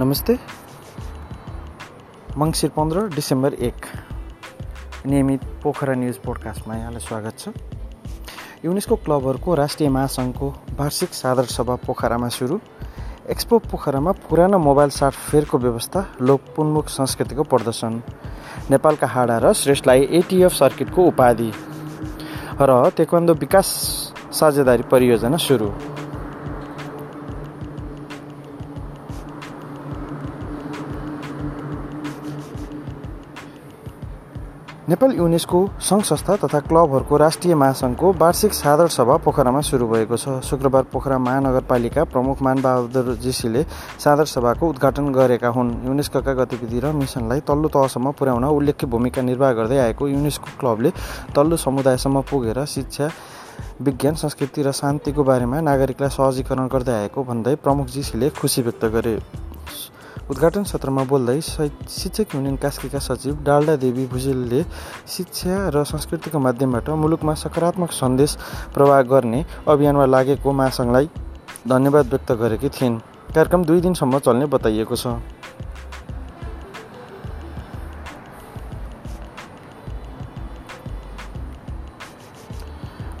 नमस्ते। मङ्सिर पन्ध्र डिसेम्बर एक। नियमित पोखरा न्युज पोडकास्टमा यहाँलाई स्वागत छ। युनेस्को क्लबहरूको राष्ट्रिय महासङ्घको वार्षिक साधारण सभा पोखरामा सुरु। एक्सपो पोखरामा पुरानो मोबाइल फेयरको व्यवस्था लोकपुन्मुख संस्कृतिको प्रदर्शन। नेपालका हाडा र श्रेष्ठलाई एटिएफ सर्किटको उपाधि। र तेक्वान्दो विकास साझेदारी परियोजना सुरु। नेपाल युनेस्को सङ्घ संस्था तथा क्लबहरूको राष्ट्रिय महासङ्घको वार्षिक साधारण सभा पोखरामा सुरु भएको छ। शुक्रबार पोखरा महानगरपालिका प्रमुख मानबहादुर जीसीले साधारण सभाको उद्घाटन गरेका हुन्। युनेस्कोका गतिविधि र मिसनलाई तल्लो तहसम्म पुर्याउन उल्लेख्य भूमिका निर्वाह गर्दै आएको युनेस्को क्लबले तल्लो समुदायसम्म पुगेर शिक्षा विज्ञान संस्कृति र शान्तिको बारेमा नागरिकलाई सहजीकरण गर्दै आएको भन्दै प्रमुख जीसीले खुसी व्यक्त गरे। उद्घाटन सत्रमा बोल्दै शिक्षक युनियन कास्कीका सचिव डाल्डा देवी भुजेलले शिक्षा र संस्कृतिको माध्यमबाट मुलुकमा सकारात्मक सन्देश प्रवाह गर्ने अभियानमा लागेको महासङ्घलाई धन्यवाद व्यक्त गरेकी थिइन्। कार्यक्रम दुई दिनसम्म चल्ने बताइएको छ।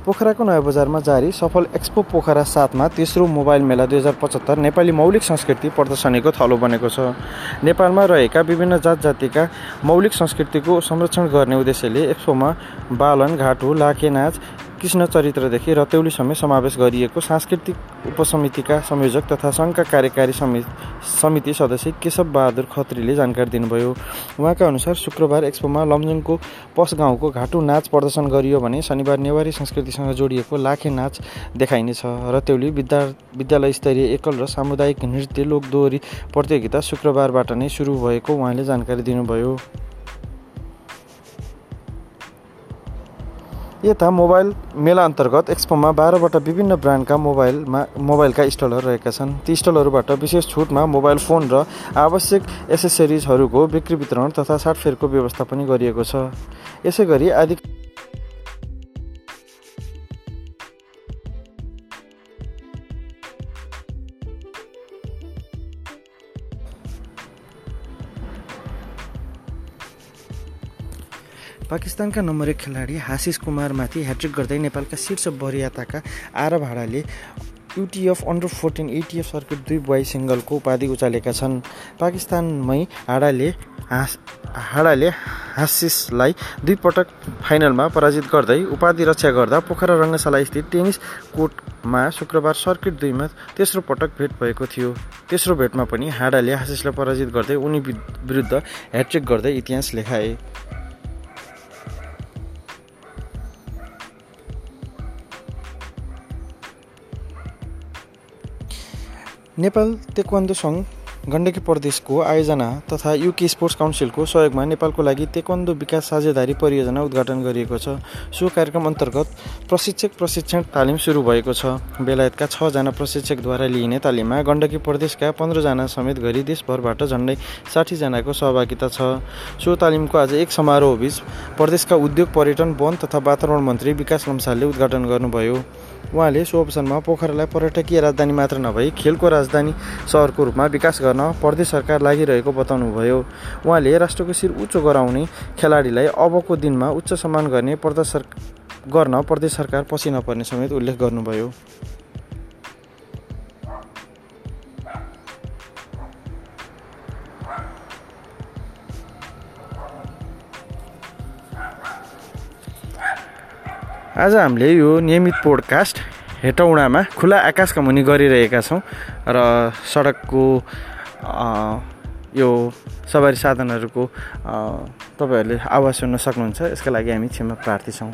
पोखराको नयाँ बजारमा जारी सफल एक्सपो पोखरा साथमा तेस्रो मोबाइल मेला दुई हजार पचहत्तर नेपाली मौलिक संस्कृति प्रदर्शनीको थलो बनेको छ। नेपालमा रहेका विभिन्न जात जातिका मौलिक संस्कृतिको संरक्षण गर्ने उद्देश्यले एक्सपोमा बालन घाटु लाखे नाच कृष्ण चरित्रदेखि रतेौलीसम्म समावेश गरिएको सांस्कृतिक उपसमितिका संयोजक तथा सङ्घका कार्यकारी समिति सदस्य केशव बहादुर खत्रीले जानकारी दिनुभयो। उहाँका अनुसार शुक्रबार एक्सपोमा लमजुङको पस गाउँको घाटु नाच प्रदर्शन गरियो भने शनिबार नेवारी संस्कृतिसँग जोडिएको लाखे नाच देखाइनेछ। रतेौली विद्या विद्यालय स्तरीय एकल र सामुदायिक नृत्य लोकदोहोरी प्रतियोगिता शुक्रबारबाट नै सुरु भएको उहाँले जानकारी दिनुभयो। यता मोबाइल मेला अन्तर्गत एक्सपोमा बाह्रवटा विभिन्न ब्रान्डका मोबाइलमा मोबाइलका स्टलहरू रहेका छन्। ती स्टलहरूबाट विशेष छुटमा मोबाइल फोन र आवश्यक एसेसरिजहरूको बिक्री वितरण तथा साटफेरको व्यवस्था पनि गरिएको छ। यसै गरी आदि पाकिस्तानका नम्बर एक खेलाडी हासिस कुमारमाथि ह्याट्रिक गर्दै नेपालका शीर्ष वरियाताका Aarab हाडाले UTF under fourteen ATF circuit दुई बोय सिङ्गलको उपाधि उचालेका छन्। पाकिस्तानमै हाडाले हास हाडाले हासिसलाई दुई पटक फाइनलमा पराजित गर्दै उपाधि रक्षा गर्दा पोखरा रङ्गशाला स्थित टेनिस कोर्टमा शुक्रबार सर्किट दुईमा तेस्रो पटक भेट भएको थियो। तेस्रो भेटमा पनि हाडाले हासिसलाई पराजित गर्दै उनी विरुद्ध ह्याट्रिक गर्दै इतिहास लेखाए। नेपाल तेक्वान्दो सङ्घ गण्डकी प्रदेशको आयोजना तथा युके स्पोर्ट्स काउन्सिलको सहयोगमा नेपालको लागि तेक्वान्दो विकास साझेदारी परियोजना उद्घाटन गरिएको छ। सो कार्यक्रम अन्तर्गत प्रशिक्षक प्रशिक्षण तालिम सुरु भएको छ। बेलायतका छजना प्रशिक्षकद्वारा लिइने तालिममा गण्डकी प्रदेशका पन्ध्रजना समेत गरी देशभरबाट झन्डै साठीजनाको सहभागिता छ। सो तालिमको आज एक समारोहबीच प्रदेशका उद्योग पर्यटन वन तथा वातावरण मन्त्री विकास लम्सालले उद्घाटन गर्नुभयो। उहाँले सो अवसरमा पोखरालाई पर्यटकीय राजधानी मात्र नभई खेलको राजधानी सहरको रूपमा विकास गर्न प्रदेश सरकार लागिरहेको बताउनुभयो। उहाँले राष्ट्रको शिर उच्च गराउने खेलाडीलाई अबको दिनमा उच्च सम्मान गर्ने प्रदेश गर्न प्रदेश सरकार पछि नपर्ने समेत उल्लेख गर्नुभयो। आज हामीले यो नियमित पोडकास्ट हेटौँडामा खुला आकाशका मुनि गरिरहेका छौँ र सडकको यो सवारी साधनहरूको तपाईँहरूले आवाज सुन्न सक्नुहुन्छ यसका लागि हामी क्षमा प्रार्थी छौँ।